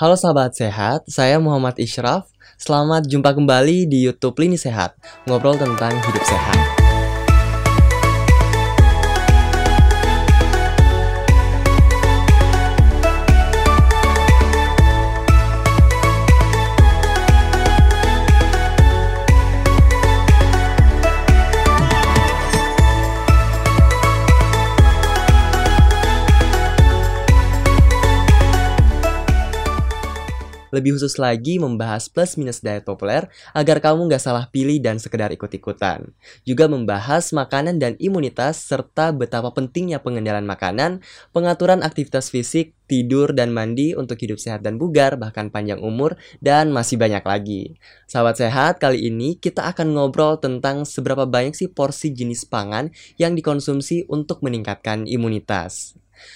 Halo sahabat sehat, saya Muhammad Ishraf. Selamat jumpa kembali di YouTube Lini Sehat, ngobrol tentang hidup sehat. Lebih khusus lagi membahas plus minus diet populer agar kamu nggak salah pilih dan sekedar ikut-ikutan. Juga membahas makanan dan imunitas serta betapa pentingnya pengendalian makanan, pengaturan aktivitas fisik, tidur dan mandi untuk hidup sehat dan bugar, bahkan panjang umur, dan masih banyak lagi. Sahabat sehat, kali ini kita akan ngobrol tentang seberapa banyak sih porsi jenis pangan yang dikonsumsi untuk meningkatkan imunitas.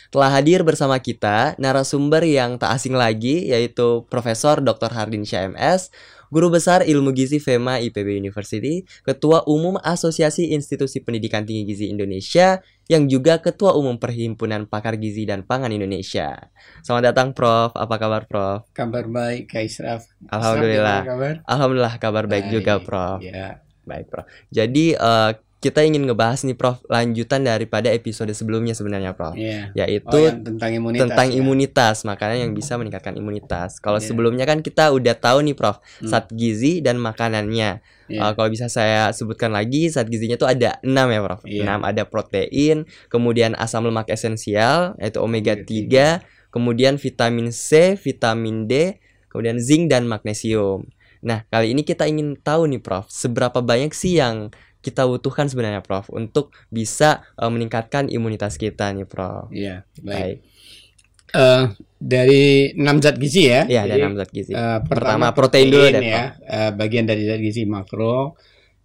Telah hadir bersama kita narasumber yang tak asing lagi yaitu Profesor Dr. Hardin MS, Guru Besar Ilmu Gizi FEMA IPB University, Ketua Umum Asosiasi Institusi Pendidikan Tinggi Gizi Indonesia, yang juga Ketua Umum Perhimpunan Pakar Gizi dan Pangan Indonesia. Selamat datang Prof. Apa kabar Prof? Kabar baik, Kak Israf. Alhamdulillah. kabar? Alhamdulillah kabar baik, baik juga Prof. Ya. Baik Prof. Jadi uh, kita ingin ngebahas nih Prof lanjutan daripada episode sebelumnya sebenarnya Prof. Yeah. Yaitu oh, tentang imunitas. Tentang ya? imunitas, makanan yang bisa meningkatkan imunitas. Kalau yeah. sebelumnya kan kita udah tahu nih Prof, hmm. zat gizi dan makanannya. Yeah. Uh, kalau bisa saya sebutkan lagi, zat gizinya tuh ada 6 ya Prof. Yeah. 6 ada protein, kemudian asam lemak esensial yaitu omega 3, kemudian vitamin C, vitamin D, kemudian zinc dan magnesium. Nah, kali ini kita ingin tahu nih Prof, seberapa banyak sih yang kita butuhkan sebenarnya Prof untuk bisa uh, meningkatkan imunitas kita nih Prof. Iya, baik. baik. Uh, dari enam zat gizi ya. Iya, ada enam zat gizi. Uh, pertama, pertama protein, protein dulu deh, ya. Uh, bagian dari zat gizi makro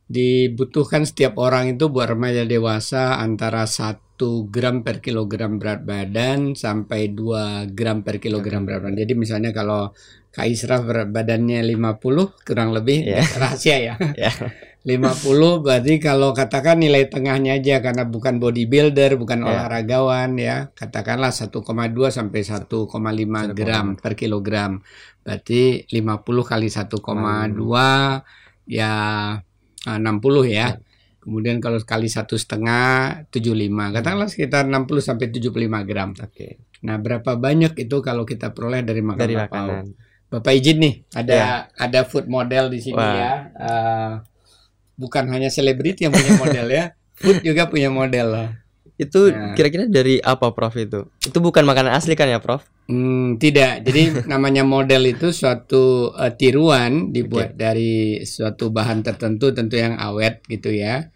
dibutuhkan setiap orang itu buat remaja dewasa antara 1 gram per kilogram berat badan sampai 2 gram per kilogram berat badan. Jadi misalnya kalau Kak Isra berat badannya 50 kurang lebih yeah. rahasia ya. Yeah. 50 berarti kalau katakan nilai tengahnya aja karena bukan bodybuilder, bukan yeah. olahragawan ya, katakanlah 1,2 sampai 1,5 gram per kilogram. Berarti 50 kali 1,2 hmm. ya 60 ah, ya. Yeah. Kemudian kalau kali satu setengah 75, katakanlah sekitar 60 sampai 75 gram. Oke. Okay. Nah, berapa banyak itu kalau kita peroleh dari makanan dari makanan. Bapak izin nih, ada yeah. ada food model di sini Wah. ya. Uh, bukan hanya selebriti yang punya model ya, food juga punya model lah. Itu nah. kira-kira dari apa Prof itu? Itu bukan makanan asli kan ya Prof? Hmm, tidak. Jadi namanya model itu suatu uh, tiruan dibuat okay. dari suatu bahan tertentu tentu yang awet gitu ya.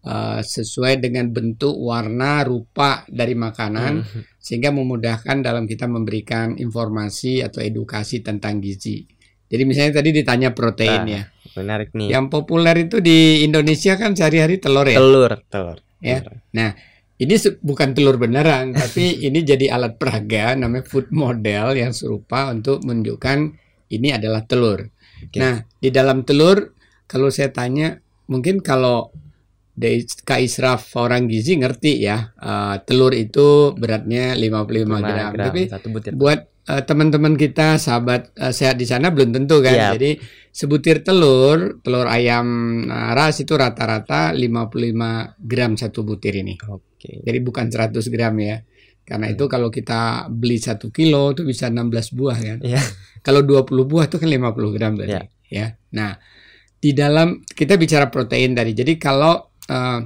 Uh, sesuai dengan bentuk, warna, rupa dari makanan hmm. sehingga memudahkan dalam kita memberikan informasi atau edukasi tentang gizi. Jadi misalnya tadi ditanya protein nah, ya. Menarik nih. Yang populer itu di Indonesia kan sehari-hari telur ya. Telur, telur. Ya. Nah, ini bukan telur beneran, tapi ini jadi alat peraga namanya food model yang serupa untuk menunjukkan ini adalah telur. Okay. Nah, di dalam telur kalau saya tanya mungkin kalau Kak Israf orang gizi ngerti ya, uh, telur itu beratnya 55 gram. gram. Tapi buat uh, teman-teman kita sahabat uh, sehat di sana belum tentu kan. Yep. Jadi sebutir telur, telur ayam uh, ras itu rata-rata 55 gram satu butir ini. Oke. Okay. Jadi bukan 100 gram ya. Karena hmm. itu kalau kita beli satu kilo itu bisa 16 buah kan. Yeah. Kalau 20 buah itu kan 50 gram berarti. Yeah. Ya. Nah, di dalam kita bicara protein tadi. Jadi kalau uh,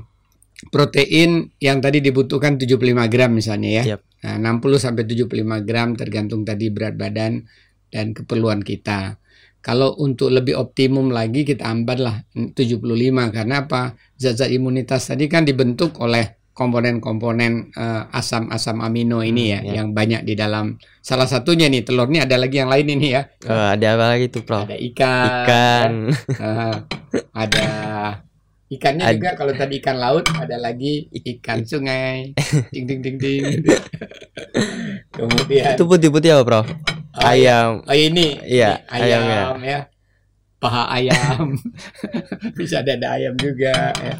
protein yang tadi dibutuhkan 75 gram misalnya ya. Yep. Nah, 60 sampai 75 gram tergantung tadi berat badan dan keperluan kita. Kalau untuk lebih optimum lagi kita ambil lah 75 karena apa? Zat-zat imunitas tadi kan dibentuk oleh komponen-komponen uh, asam-asam amino ini ya, hmm, ya yang banyak di dalam salah satunya nih telur nih ada lagi yang lain ini ya. Uh, ada apa lagi tuh, Prof? Ada ikan. Ikan. Uh, ada Ikannya Ad... juga kalau tadi ikan laut ada lagi ikan sungai. Ding ding ding ding. Kemudian Itu putih-putih apa, Prof? Oh, ayam. Oh, ini. Iya, ayam ayam ya. Paha ayam. Bisa ada, ada ayam juga ya.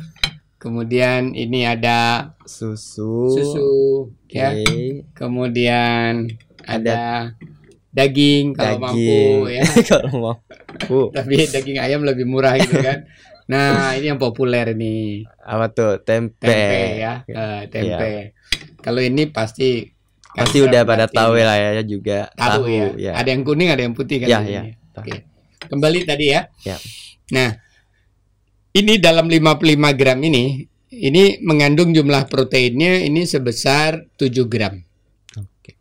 Kemudian ini ada susu. Susu okay. ya. Kemudian ada, ada daging kalau mampu ya. kalau mampu. Tapi daging ayam lebih murah gitu kan. Nah, ini yang populer ini. Apa tuh? Tempe. Tempe ya, Eh, tempe. Kalau ini pasti Pasti udah pada tahu lah ya juga. tahu, ya. ya. Ada yang kuning, ada yang putih kan. Ya, ya. Oke. Kembali tadi ya. Ya. Nah, ini dalam 55 gram ini ini mengandung jumlah proteinnya ini sebesar 7 gram. Oke.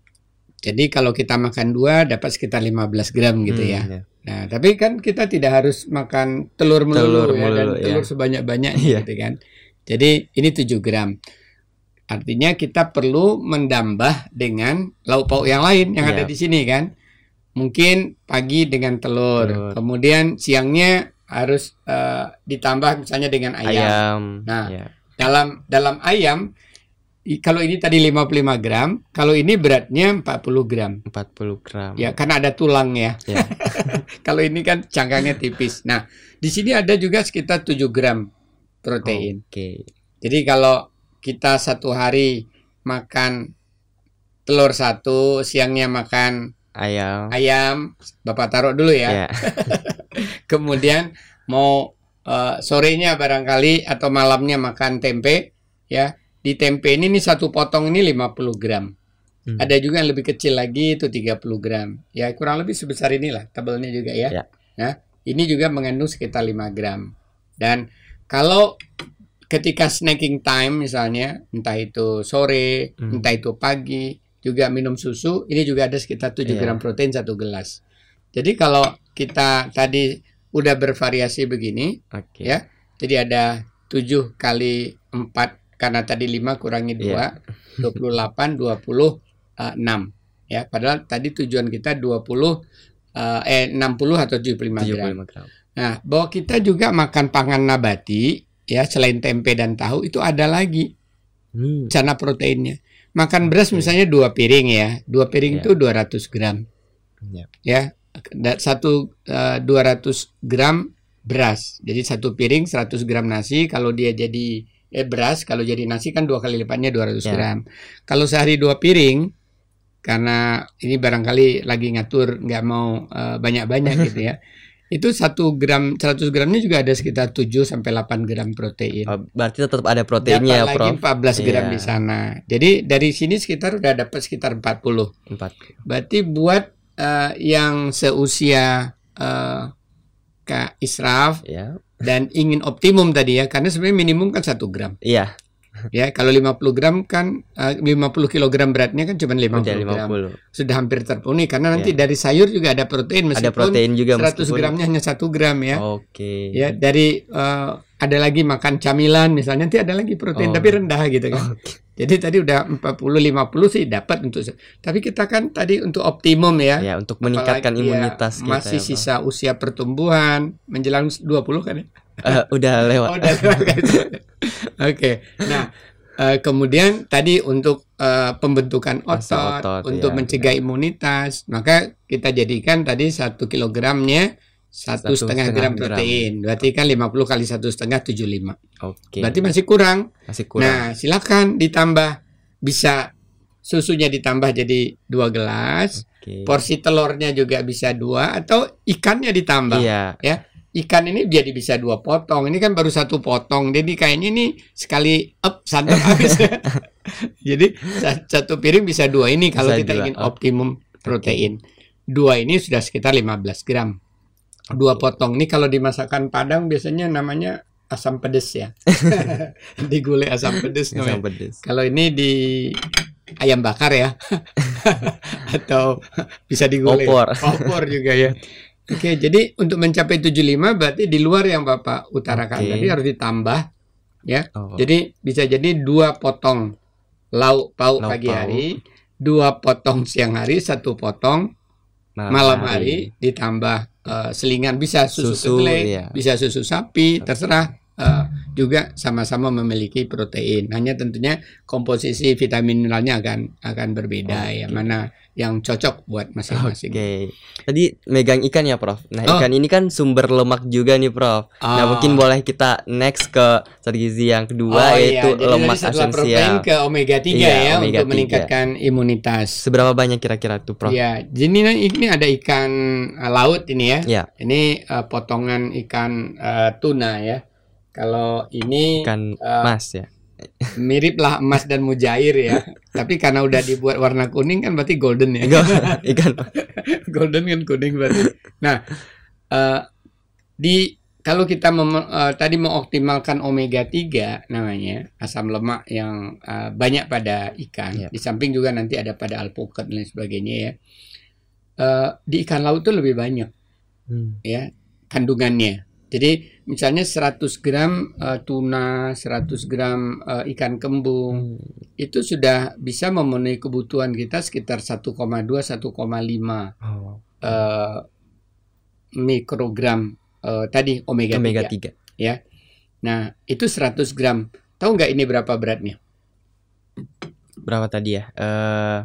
Jadi kalau kita makan dua dapat sekitar 15 gram gitu Hmm, ya. Nah, tapi kan kita tidak harus makan telur melulu Telur ya dan melulu, ya. telur sebanyak-banyaknya Iya. gitu kan. Jadi ini 7 gram. Artinya kita perlu mendambah dengan lauk pauk yang lain yang ada Iya. di sini kan. Mungkin pagi dengan telur, Telur. kemudian siangnya harus eh, ditambah misalnya dengan ayam. Ayam. Nah, ya. Dalam dalam ayam kalau ini tadi 55 gram, kalau ini beratnya 40 gram. 40 gram. Ya, karena ada tulang ya. Ya. Kalau ini kan cangkangnya tipis. Nah, di sini ada juga sekitar 7 gram protein. Oke. Jadi kalau kita satu hari makan telur satu, siangnya makan Ayam. ayam, Bapak taruh dulu ya. Ya. Kemudian mau eh, sorenya barangkali atau malamnya makan tempe, ya. Di tempe ini nih satu potong ini 50 gram. Hmm. Ada juga yang lebih kecil lagi itu 30 gram. Ya kurang lebih sebesar inilah tabelnya juga ya. Ya. Nah, ini juga mengandung sekitar 5 gram. Dan kalau ketika snacking time misalnya, entah itu sore, Hmm. entah itu pagi, juga minum susu, ini juga ada sekitar 7 Iya. gram protein satu gelas. Jadi kalau kita tadi udah bervariasi begini, Oke. Ya. jadi ada 7 kali 4 karena tadi 5 kurangi 2, Iya. 28, 20, eh, 6. Ya, padahal tadi tujuan kita 20 eh, eh 60 atau 75 gram. 75 gram. Nah, bahwa kita juga makan pangan nabati ya selain tempe dan tahu itu ada lagi Hmm. cana proteinnya. Makan beras Oke. misalnya dua piring ya, dua piring Ya. itu 200 gram Ya. ya, satu eh, 200 gram beras. Jadi satu piring 100 gram nasi kalau dia jadi eh beras kalau jadi nasi kan dua kali lipatnya 200 Ya. gram. Kalau sehari dua piring karena ini barangkali lagi ngatur nggak mau eh, banyak-banyak gitu ya. Itu satu gram 100 gramnya juga ada sekitar 7 sampai 8 gram protein. Oh, berarti tetap ada proteinnya ya, Dapat lagi Prof. 14 gram Iya. di sana. Jadi dari sini sekitar udah dapat sekitar 40. 4. Berarti buat eh, yang seusia eh, Kak Israf Ya. dan ingin optimum tadi ya, karena sebenarnya minimum kan satu gram. Iya, Ya, kalau 50 gram kan eh, 50 kilogram beratnya kan cuma 50 udah gram. 50. Sudah hampir terpenuhi karena nanti dari sayur juga ada protein Iya. Ada meskipun protein juga 100 meskipun- gramnya hanya satu gram ya. Oke. Ya, dari eh, ada lagi makan camilan misalnya nanti ada lagi protein Oh. tapi rendah gitu kan. Oke. Jadi tadi udah 40 50 sih dapat untuk tapi kita kan tadi untuk optimum ya. Ya, untuk meningkatkan Apalagi ya, imunitas kita. masih ya, sisa usia pertumbuhan menjelang 20 kan ya? Eh, udah lewat. Oh, udah lewat? Oke. Nah, eh, kemudian tadi untuk eh, pembentukan Masa otot, otot, untuk ya, mencegah imunitas, maka kita jadikan tadi satu kilogramnya satu setengah gram setengah gram. protein. Berarti kan 50 kali satu setengah 75. Oke. Berarti masih kurang. masih kurang. Nah, silakan ditambah bisa susunya ditambah jadi dua gelas, Oke. porsi telurnya juga bisa dua atau ikannya ditambah. Iya. Ikan ini jadi bisa dua potong. Ini kan baru satu potong. Jadi kayaknya ini sekali up santap habis. jadi sa- satu piring bisa dua ini kalau Bisa kita dua, ingin optimum protein. Dua ini sudah sekitar 15 gram. Dua potong. Ini kalau di masakan Padang biasanya namanya asam pedes ya. Digulai asam pedes namanya. Asam pedas. Kalau ini di ayam bakar ya. Atau bisa digulai. Opor. Opor juga ya. Oke, jadi untuk mencapai 75 berarti di luar yang Bapak utarakan Oke. tadi harus ditambah. Oh, Jadi bisa jadi dua potong lauk pauk Lauk pagi pauk. hari, dua potong siang hari, satu potong malam hari, ditambah eh, selingan bisa susu, Susu, kedelai, iya. bisa susu sapi, terserah. Eh, juga sama-sama memiliki protein. Hanya tentunya komposisi vitamin mineralnya akan akan berbeda ya. Oke. Mana yang cocok buat Oke. masing-masing. Tadi megang ikan ya, Prof. Nah, Oh. ikan ini kan sumber lemak juga nih, Prof. Nah, Ah. mungkin boleh kita next ke zat gizi yang kedua Oh, yaitu iya. Lemak esensial. ke omega 3 Iya, ya omega untuk 3. meningkatkan imunitas. Seberapa banyak kira-kira tuh, Prof? Ya, jadi ini, ada ikan uh, laut ini ya. Ya, Ini uh, potongan ikan uh, tuna ya. Kalau ini ikan uh, mas ya. mirip lah emas dan mujair ya. Tapi karena udah dibuat warna kuning kan berarti golden ya. Ikan golden kan kuning berarti. Nah, eh, di kalau kita mem- eh, tadi mengoptimalkan omega 3 namanya asam lemak yang eh, banyak pada ikan. Iya. Di samping juga nanti ada pada alpukat dan lain sebagainya ya. Eh, di ikan laut tuh lebih banyak Hmm. ya kandungannya. Jadi misalnya 100 gram eh, tuna, 100 gram eh, ikan kembung Hmm. itu sudah bisa memenuhi kebutuhan kita sekitar 1,2 1,5 Oh, eh, mikrogram eh, tadi omega, omega 3. 3. Nah, itu 100 gram. Tahu nggak ini berapa beratnya? Berapa tadi ya? Eh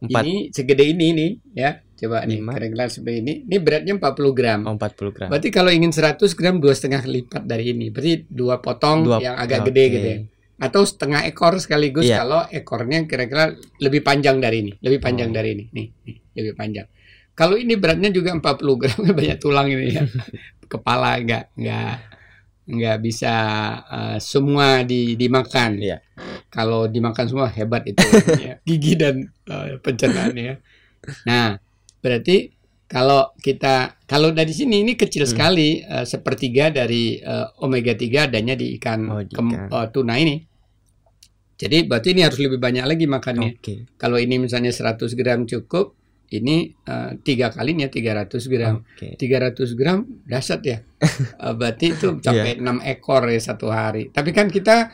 4 Ini segede ini nih, ya. Coba nih, Lima. kira-kira seperti ini. Ini beratnya 40 gram. oh, 40 gram. Berarti kalau ingin 100 gram dua setengah lipat dari ini. Berarti dua potong Dua- yang agak oke. gede gitu ya. Atau setengah ekor sekaligus Iya. kalau ekornya kira-kira lebih panjang dari ini, lebih panjang Oh. dari ini. Nih, nih, lebih panjang. Kalau ini beratnya juga 40 gram, banyak tulang ini ya. Kepala enggak enggak enggak bisa eh, semua di, dimakan. Iya. Kalau dimakan semua hebat itu ya. gigi dan eh, pencernaannya. Nah, berarti kalau kita kalau dari sini ini kecil Hmm. sekali eh, sepertiga dari eh, omega 3 adanya di ikan, Oh, di kem- ikan. eh, tuna ini. Jadi berarti ini harus lebih banyak lagi makannya. Oke. Kalau ini misalnya 100 gram cukup, ini eh, tiga kalinya 300 gram. Oke. 300 gram dahsyat ya. Eh, berarti itu Iya. sampai 6 ekor ya satu hari. Tapi kan kita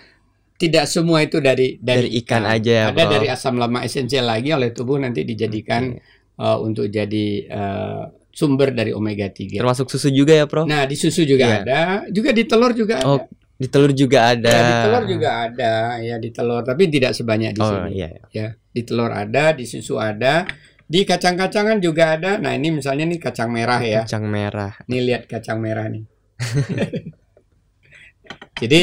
tidak semua itu dari Dari ikan aja ya, Ada Bro. dari asam lemak esensial lagi oleh tubuh nanti dijadikan Oke. eh, untuk jadi eh, sumber dari omega 3. Termasuk susu juga ya, Prof? Nah, di susu juga Iya. ada, juga di telur juga ada. Oh, Di telur juga ada. Ya, di telur juga ada, ya di telur, tapi tidak sebanyak di Oh, sini. iya. iya. Ya, di telur ada, di susu ada, di kacang-kacangan juga ada. Nah, ini misalnya nih kacang merah ya. Kacang merah. Nih lihat kacang merah nih. Jadi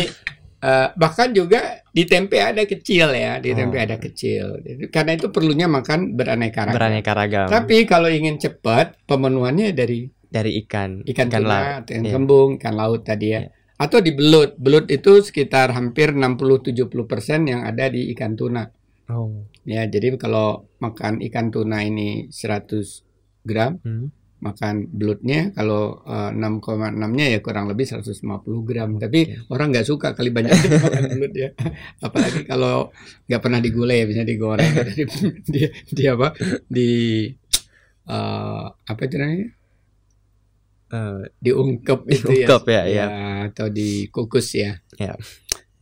eh, bahkan juga di tempe ada kecil ya, di tempe Oh. ada kecil. Jadi, karena itu perlunya makan beraneka ragam. Beraneka ragam. Tapi kalau ingin cepat, pemenuhannya dari dari ikan. ikan, tuna, laut. ikan Iya. kembung, ikan laut tadi ya. Iya. Atau di belut. Belut itu sekitar hampir 60-70% yang ada di ikan tuna. Oh. Ya, jadi kalau makan ikan tuna ini 100 gram, Hmm. makan belutnya kalau eh, 6,6-nya ya kurang lebih 150 gram. Tapi orang nggak suka kali banyak makan belut ya. Apalagi kalau nggak pernah digulai bisa digoreng di, di, di apa? Di eh, apa itu namanya? Eh, Diungkep itu ya. Diungkep ya, ya. atau dikukus ya. Ya.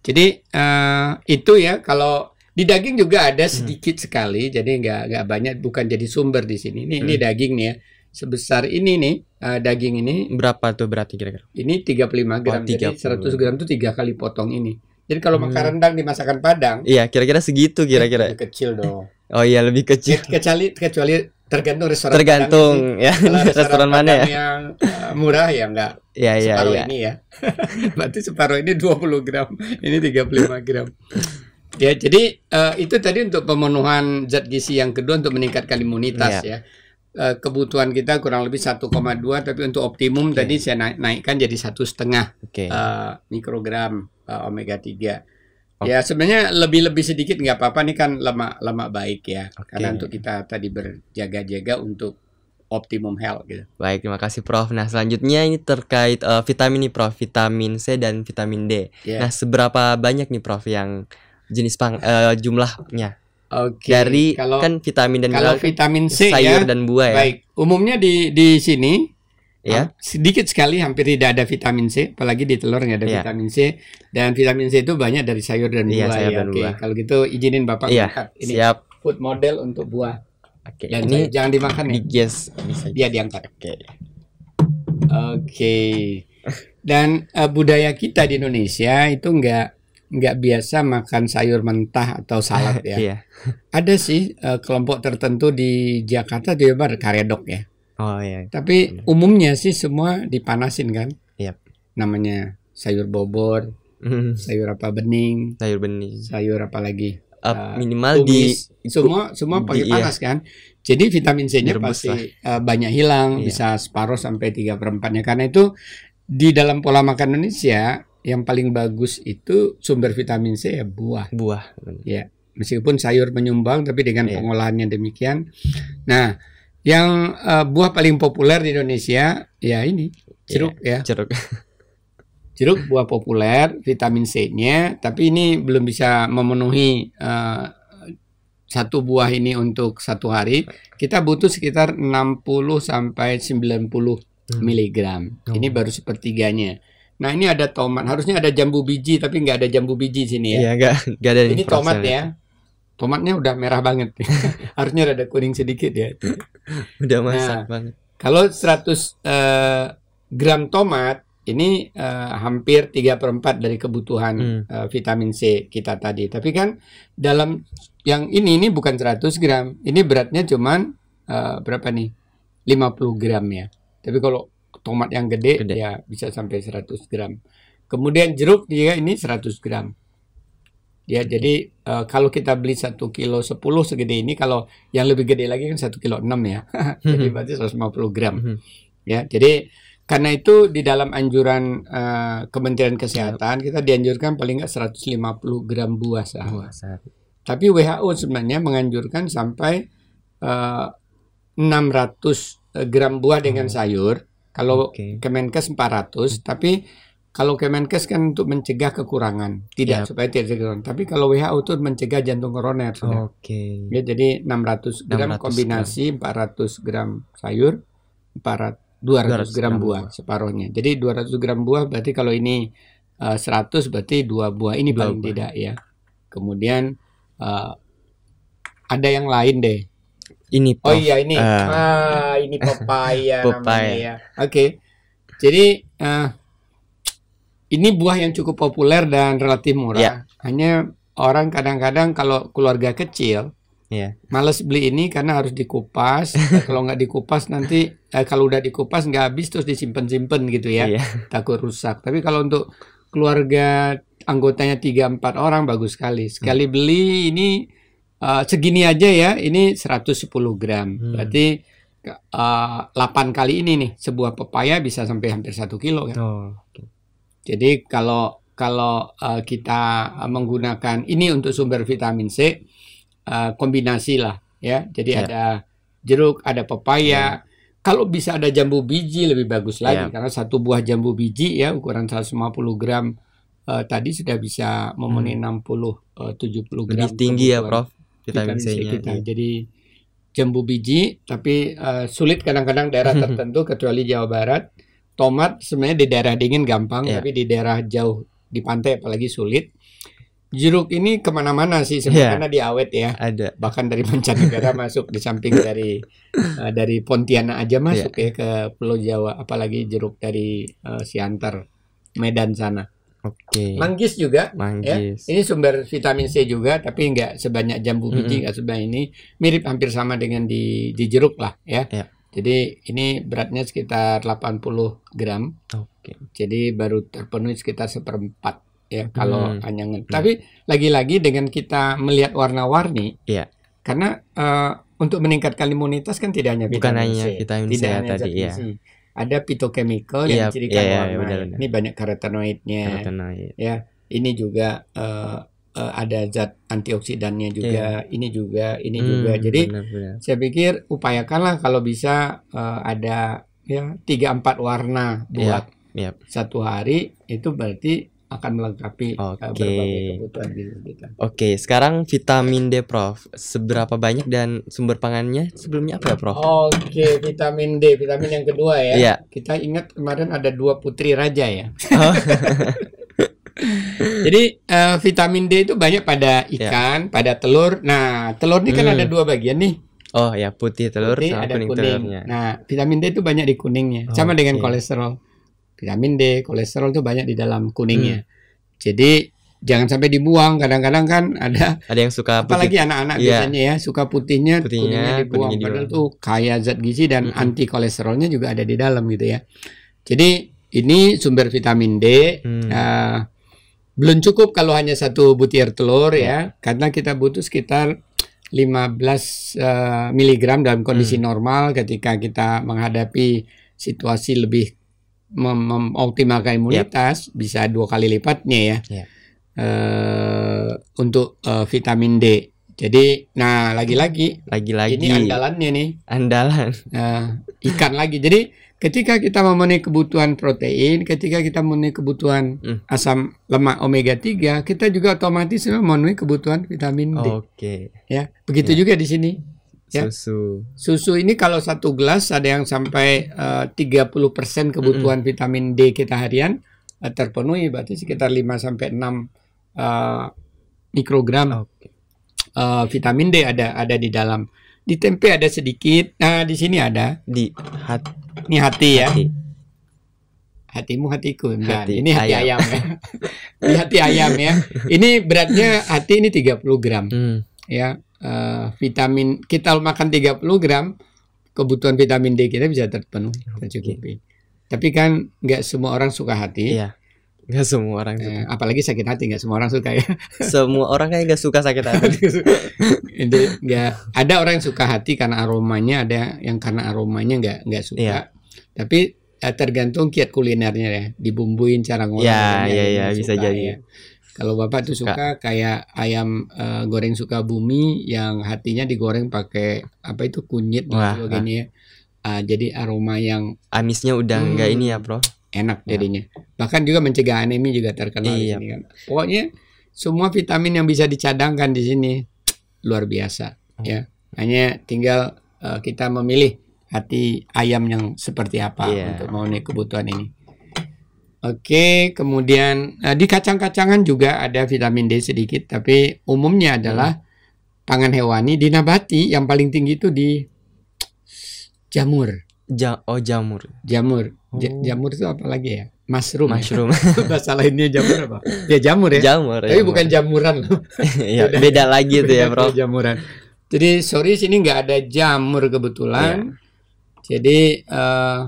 Jadi eh, itu ya kalau di daging juga Hmm. ada sedikit sekali, jadi nggak nggak banyak, bukan jadi sumber di sini. Ini ini Hmm. daging nih ya, sebesar ini nih eh, daging ini, berapa tuh berarti kira-kira? ini 35 gram, Oh, jadi 30. 100 gram itu tiga kali potong ini. Jadi kalau Hmm. makan rendang di masakan Padang, Iya, kira-kira segitu kira-kira. lebih kecil dong. Oh iya, lebih kecil. kecuali kecuali tergantung restoran. Tergantung ya Padang. Kalau restoran mana Padang ya. Yang eh, murah ya enggak Iya, iya, separuh iya. ini ya. Berarti separuh ini 20 gram, ini 35 gram. Ya, jadi eh, itu tadi untuk pemenuhan zat gizi yang kedua untuk meningkatkan imunitas ya. Eh, kebutuhan kita kurang lebih 1,2 tapi untuk optimum Oke. tadi saya naik- naikkan jadi satu setengah Oke. eh, mikrogram eh, omega 3. Oke. Ya sebenarnya lebih-lebih sedikit nggak apa-apa nih kan lemak lemak baik ya. Oke. Karena untuk kita tadi berjaga-jaga untuk optimum health gitu. Baik, terima kasih Prof. Nah, selanjutnya ini terkait eh, vitamin nih Prof, vitamin C dan vitamin D. Ya. Nah, seberapa banyak nih Prof yang jenis pang eh, jumlahnya Oke. dari kalau kan vitamin dan kalau mineral vitamin C sayur ya, dan buah ya. baik. Umumnya di di sini Ya. ah, sedikit sekali hampir tidak ada vitamin C, apalagi di telur nggak ada Iya. vitamin C. Dan vitamin C itu banyak dari sayur dan Iya, buah sayur ya. dan Oke, buah. kalau gitu izinin Bapak Iya, angkat ini Siap. food model untuk buah. Oke. Dan ini jangan dimakan ya. yes bisa. Dia diangkat. Oke. Oke. Dan eh, budaya kita di Indonesia itu enggak nggak biasa makan sayur mentah atau salad ya. Iya. Ada sih eh, kelompok tertentu di Jakarta di Barat karedok ya. Oh iya. Tapi umumnya sih semua dipanasin kan. Yap. Namanya sayur bobor, Hmm, sayur apa bening, Sayur bening. sayur apa lagi? Uh, minimal di tumis. semua semua pakai di- iya. panas kan. Jadi vitamin C-nya pasti lah. eh, banyak hilang, Iya. bisa separuh sampai tiga perempatnya. Karena itu di dalam pola makan Indonesia yang paling bagus itu sumber vitamin C ya buah. buah. Meskipun sayur menyumbang, tapi dengan Iya. pengolahannya demikian. Nah, yang eh, buah paling populer di Indonesia ya ini jeruk ya. Jeruk. Jeruk buah populer, vitamin C-nya, tapi ini belum bisa memenuhi eh, satu buah ini untuk satu hari. Kita butuh sekitar 60 sampai 90 Hmm. miligram. Oh. Ini baru sepertiganya. Nah, ini ada tomat. Harusnya ada jambu biji, tapi nggak ada jambu biji sini ya. Iya, enggak enggak ada ini tomat ya. Tomatnya udah merah banget. Harusnya ada kuning sedikit ya. Udah masak Nah. banget. Kalau 100 eh, gram tomat ini eh, hampir 3 per 4 dari kebutuhan Hmm. eh, vitamin C kita tadi. Tapi kan dalam yang ini ini bukan 100 gram. Ini beratnya cuman eh, berapa nih? 50 gram ya. Tapi kalau tomat yang gede, Gede. ya bisa sampai 100 gram. Kemudian jeruk dia ini 100 gram. Ya, jadi eh, kalau kita beli 1 kilo 10 segede ini, kalau yang lebih gede lagi kan 1 kilo 6 ya. jadi berarti 150 gram. Mhm. Ya, jadi karena itu di dalam anjuran eh, Kementerian Kesehatan kita dianjurkan paling nggak 150 gram buah sehari. Buah sehari. Tapi WHO sebenarnya menganjurkan sampai eh, 600 gram buah dengan Oh. sayur. Kalau Oke. Kemenkes 400, tapi kalau Kemenkes kan untuk mencegah kekurangan, tidak Yap. supaya tidak kekurangan. Tapi kalau WHO itu mencegah jantung koroner. Oke. Ya, jadi 600 gram 600 kombinasi 400 gram sayur, 400 200 200 gram gram buah buah. separuhnya. Jadi 200 gram buah berarti kalau ini eh, 100 berarti dua buah ini Dua paling buah. tidak ya. Kemudian eh, ada yang lain deh. Ini Oh Prof. iya ini. Ah. Ah, ini papaya namanya Papaya. ya. Oke. Jadi eh, ini buah yang cukup populer dan relatif murah. Ya. Hanya orang kadang-kadang kalau keluarga kecil Iya. males beli ini karena harus dikupas. kalau nggak dikupas nanti eh, kalau udah dikupas nggak habis terus disimpan-simpan gitu ya. Iya. Takut rusak. Tapi kalau untuk keluarga anggotanya 3 4 orang bagus sekali. Sekali Hmm. beli ini eh, segini aja ya. Ini 110 gram. Hmm. Berarti eh, 8 kali ini nih sebuah pepaya bisa sampai hampir 1 kilo kan. Oh. Jadi kalau kalau eh, kita menggunakan ini untuk sumber vitamin C eh, kombinasi lah ya. Jadi Ya. ada jeruk, ada pepaya. Kalau bisa ada jambu biji lebih bagus lagi Ya. karena satu buah jambu biji ya ukuran 150 gram eh, tadi sudah bisa memenuhi 60 eh, 70 gram. Hmm. Lebih tinggi ya, Prof. Vitamin vitamin C kita. Iya. Jadi jambu biji tapi eh, sulit kadang-kadang daerah tertentu kecuali Jawa Barat. Tomat sebenarnya di daerah dingin gampang Iya. tapi di daerah jauh di pantai apalagi sulit. Jeruk ini ke mana-mana sih sebenarnya Iya. karena dia awet ya. Ada. Bahkan dari mancanegara masuk di samping dari eh, dari Pontianak aja masuk ya ke Pulau Jawa apalagi jeruk dari eh, Siantar Medan sana. Oke. Manggis juga Manggis. ini sumber vitamin C juga, tapi nggak sebanyak jambu biji, nggak sebanyak ini. Mirip hampir sama dengan di, di jeruk lah ya. Ya. Jadi ini beratnya sekitar 80 gram. Oke. Jadi baru terpenuhi sekitar seperempat ya kalau Hmm. hanya nge- Tapi lagi-lagi dengan kita melihat warna-warni, Iya. karena eh, untuk meningkatkan imunitas kan tidak hanya Bukan vitamin hanya C, vitamin C tidak ya hanya tadi ya. Ada phytochemical Iya, yang mencirikan iya, iya, warna. benar-benar. Ini banyak karotenoidnya Karotenoid. ya ini juga eh, eh, ada zat antioksidannya juga ini juga ini Hmm, juga jadi benar-benar. saya pikir upayakanlah kalau bisa eh, ada ya tiga empat warna buat Iya, satu hari itu berarti akan melengkapi eh, Oke. berbagai kebutuhan gizi kita. Oke, sekarang vitamin D, Prof. Seberapa banyak dan sumber pangannya sebelumnya apa ya, Prof? Oke, vitamin D, vitamin yang kedua ya. Iya. Kita ingat kemarin ada dua putri raja ya. Oh. Jadi eh, vitamin D itu banyak pada ikan, pada telur. Nah, telur ini kan Hmm. ada dua bagian nih. Oh ya, putih telur Putih, sama ada kuning, kuning. telurnya. Nah, vitamin D itu banyak di kuningnya. Sama dengan kolesterol. Vitamin D, kolesterol itu banyak di dalam kuningnya. Hmm. Jadi jangan sampai dibuang. Kadang-kadang kan ada Ada yang suka putih. apalagi anak-anak Iya. biasanya ya suka putihnya, Putihnya, kuningnya dibuang. kuningnya Padahal dibuang. tuh kaya zat gizi dan Mm-mm. anti kolesterolnya juga ada di dalam gitu ya. Jadi ini sumber vitamin D. Hmm. Nah, belum cukup kalau hanya satu butir telur Iya. ya, karena kita butuh sekitar 15 eh, miligram dalam kondisi Hmm. normal ketika kita menghadapi situasi lebih mengoptimalkan imunitas bisa dua kali lipatnya ya Iya. Eh, untuk eh, vitamin D. Jadi, nah lagi-lagi Lagi-lagi ini andalannya nih andalan. Nah, ikan lagi. Jadi ketika kita memenuhi kebutuhan protein, ketika kita memenuhi kebutuhan Hmm. asam lemak omega 3, kita juga otomatis memenuhi kebutuhan vitamin D. Oke. Ya, begitu Ya. juga di sini. Ya. Susu. Susu ini kalau satu gelas ada yang sampai eh, 30% kebutuhan vitamin D kita harian eh, terpenuhi berarti sekitar 5 sampai 6 eh, mikrogram Oke. eh, vitamin D ada ada di dalam. Di tempe ada sedikit. Nah, di sini ada. Di hati. Ini hati ya. hati. Hatimu hatiku. Enggak, Hati ini hati ayam. ayam, ya. ini hati ayam ya. Ini beratnya hati ini 30 gram Hmm. Ya. Eh, vitamin kita makan 30 gram kebutuhan vitamin D kita bisa terpenuhi, tercukupi. Tapi kan nggak semua orang suka hati. Iya. Gak semua orang suka. Eh, apalagi sakit hati nggak semua orang suka ya. Semua orang kayak gak suka sakit hati. Itu nggak ada orang yang suka hati karena aromanya, ada yang karena aromanya nggak nggak suka. Iya. Tapi eh, tergantung kiat kulinernya ya, dibumbuin cara ngolah. Ya, ada ya, yang ya, nggak bisa jadi. ya. Kalau bapak tuh suka kayak ayam eh, goreng suka bumi yang hatinya digoreng pakai apa itu kunyit dan Wah, sebagainya. ya. Ah, jadi aroma yang Amisnya udah Hmm. ini ya, Bro. enak Ya. jadinya. Bahkan juga mencegah anemia juga terkenal di Iya. sini kan. Pokoknya semua vitamin yang bisa dicadangkan di sini luar biasa Oh. ya. Hanya tinggal eh, kita memilih hati ayam yang seperti apa Iya. untuk memenuhi kebutuhan ini. Oke, kemudian eh, di kacang-kacangan juga ada vitamin D sedikit, tapi umumnya adalah Hmm. pangan hewani di nabati yang paling tinggi itu di jamur. Ja oh jamur. Jamur. Ja- Oh. jamur itu apa lagi ya? Mushroom. ya? Mushroom. Bahasa lainnya jamur apa? Ya jamur ya. jamur. Tapi jamur. bukan jamuran loh. ya, beda lagi itu ya, Bro. Beda Jamuran. Jadi sorry sini nggak ada jamur kebetulan. Jadi eh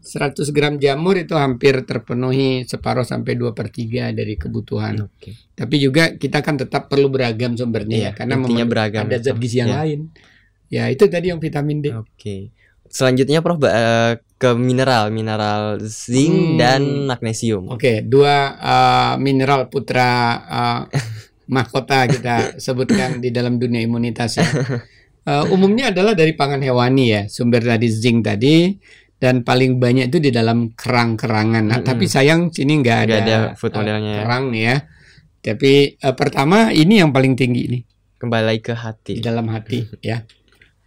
100 gram jamur itu hampir terpenuhi separuh sampai 2 per 3 dari kebutuhan. Oke. Tapi juga kita kan tetap perlu beragam sumbernya Iya, ya, karena beragam ada itu. zat gizi yang Iya. lain. Ya itu tadi yang vitamin D. Oke. Selanjutnya Prof eh, ke mineral, mineral zinc Hmm. dan magnesium. Oke, dua uh, mineral putra uh, mahkota kita sebutkan di dalam dunia imunitas ya. Uh, umumnya adalah dari pangan hewani ya, sumber tadi zinc tadi dan paling banyak itu di dalam kerang-kerangan. Nah, Mm-mm. tapi sayang sini nggak ada, ada food uh, modelnya ya. kerang nih ya. Tapi uh, pertama ini yang paling tinggi nih Kembali ke di hati. dalam hati ya.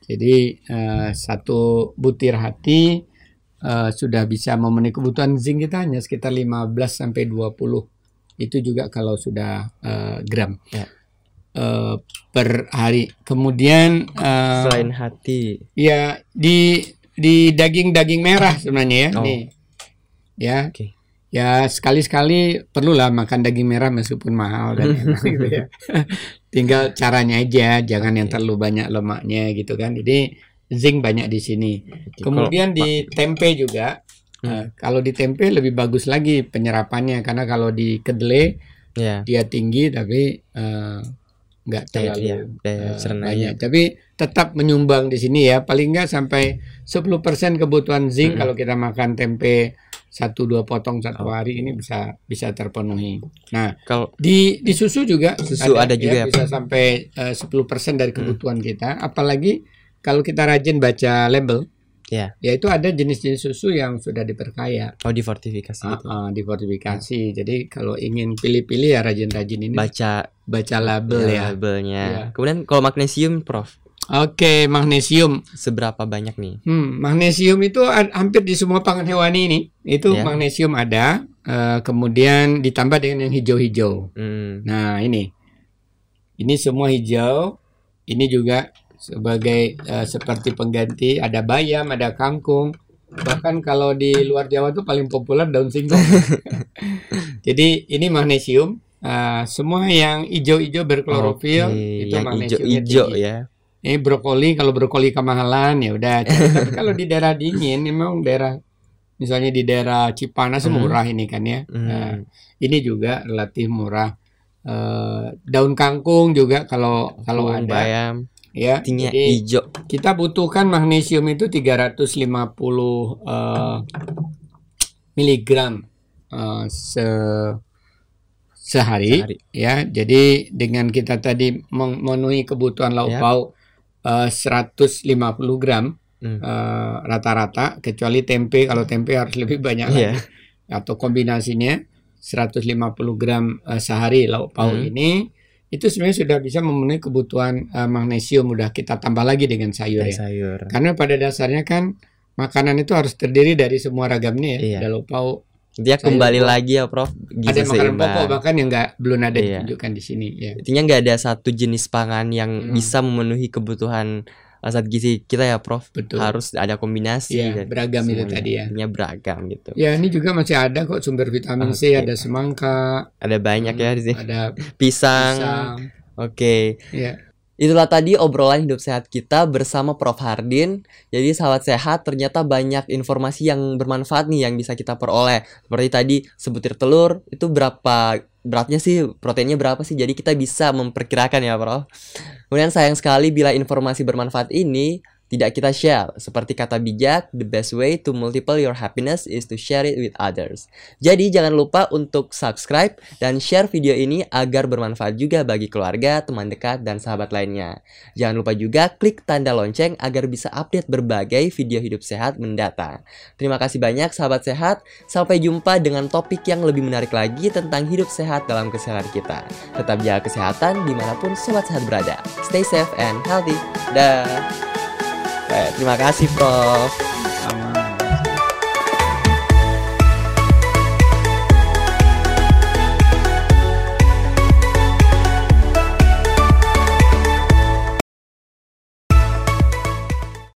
Jadi uh, satu butir hati uh, sudah bisa memenuhi kebutuhan zinc kita hanya sekitar 15 sampai 20. Itu juga kalau sudah uh, gram. Ya. Uh, per hari. Kemudian uh, Selain hati. ya di di daging-daging merah sebenarnya ya. Oh. Nih. Ya. Oke. Ya sekali-sekali perlulah makan daging merah meskipun mahal dan enak gitu ya. Tinggal caranya aja, jangan yang Oke. terlalu banyak lemaknya gitu kan. Jadi zinc banyak di sini. Oke, Kemudian kalau- di tempe juga. Hmm. eh, kalau di tempe lebih bagus lagi penyerapannya karena kalau di kedelai ya dia tinggi tapi eh, nggak terlalu ya, daya cernanya. banyak. Tapi tetap menyumbang di sini ya. Paling nggak sampai 10% kebutuhan zinc Mm-mm. kalau kita makan tempe satu dua potong satu Oh. hari ini bisa bisa terpenuhi. Nah, Kalau di di susu juga Susu ada juga ya, bisa sampai eh, 10% dari kebutuhan kita. Apalagi kalau kita rajin baca label, ya, ya itu ada jenis-jenis susu yang sudah diperkaya. oh difortifikasi gitu. ah, difortifikasi. Jadi kalau ingin pilih-pilih ya rajin-rajin ini Baca baca label ya, ya. labelnya. Iya. Kemudian kalau magnesium, Prof, Oke, magnesium. seberapa banyak nih? Hmm, magnesium itu hampir di semua pangan hewani ini. Itu Ya. magnesium ada, eh, kemudian ditambah dengan yang hijau-hijau. Hmm. Nah, ini. Ini semua hijau. Ini juga sebagai eh, seperti pengganti ada bayam, ada kangkung. Bahkan kalau di luar Jawa tuh paling populer daun singkong. Jadi ini magnesium Uh, semua yang hijau-hijau berklorofil Oke, itu yang magnesiumnya hijau-hijau tinggi. ya. Ini brokoli kalau brokoli kemahalan ya udah. Tapi kalau di daerah dingin memang daerah misalnya di daerah Cipanas Hmm. murah ini kan ya. Hmm. Nah, ini juga relatif murah. Eh, daun kangkung juga kalau kalau ada bayam, ya. Jadi hijau. kita butuhkan magnesium itu 350 eh, miligram eh, se sehari, Sehari. ya. Jadi dengan kita tadi memenuhi kebutuhan lauk Ya. pauk eh, 150 gram Hmm. rata-rata kecuali tempe kalau tempe harus lebih banyak lagi Iya. atau kombinasinya 150 gram eh, sehari lauk pauk Hmm. ini itu sebenarnya sudah bisa memenuhi kebutuhan eh, magnesium udah kita tambah lagi dengan sayur Dari ya sayur. karena pada dasarnya kan makanan itu harus terdiri dari semua ragamnya ya Iya. ada lauk pauk Dia sayur kembali buah. lagi ya, Prof. Gizi ada makanan seimbang. pokok bahkan yang nggak belum ada Iya. ditunjukkan di sini ya Intinya nggak ada satu jenis pangan yang Hmm. bisa memenuhi kebutuhan zat gizi kita ya, Prof. betul Harus ada kombinasi. Dan beragam itu tadi ya. Beragam gitu. ya ini juga masih ada kok sumber vitamin C Oke. ada semangka Ada banyak ya di sini. ada Pisang. pisang Oke. ya Itulah tadi obrolan hidup sehat kita bersama Prof Hardin. Jadi sahabat sehat ternyata banyak informasi yang bermanfaat nih yang bisa kita peroleh. Seperti tadi sebutir telur itu berapa beratnya sih proteinnya berapa sih? Jadi kita bisa memperkirakan ya Prof. Kemudian sayang sekali bila informasi bermanfaat ini tidak kita share. Seperti kata bijak, the best way to multiple your happiness is to share it with others. Jadi jangan lupa untuk subscribe dan share video ini agar bermanfaat juga bagi keluarga, teman dekat, dan sahabat lainnya. Jangan lupa juga klik tanda lonceng agar bisa update berbagai video hidup sehat mendatang. Terima kasih banyak sahabat sehat. Sampai jumpa dengan topik yang lebih menarik lagi tentang hidup sehat dalam keseharian kita. Tetap jaga kesehatan di mana pun sobat sehat berada. Stay safe and healthy. Dah terima kasih Prof.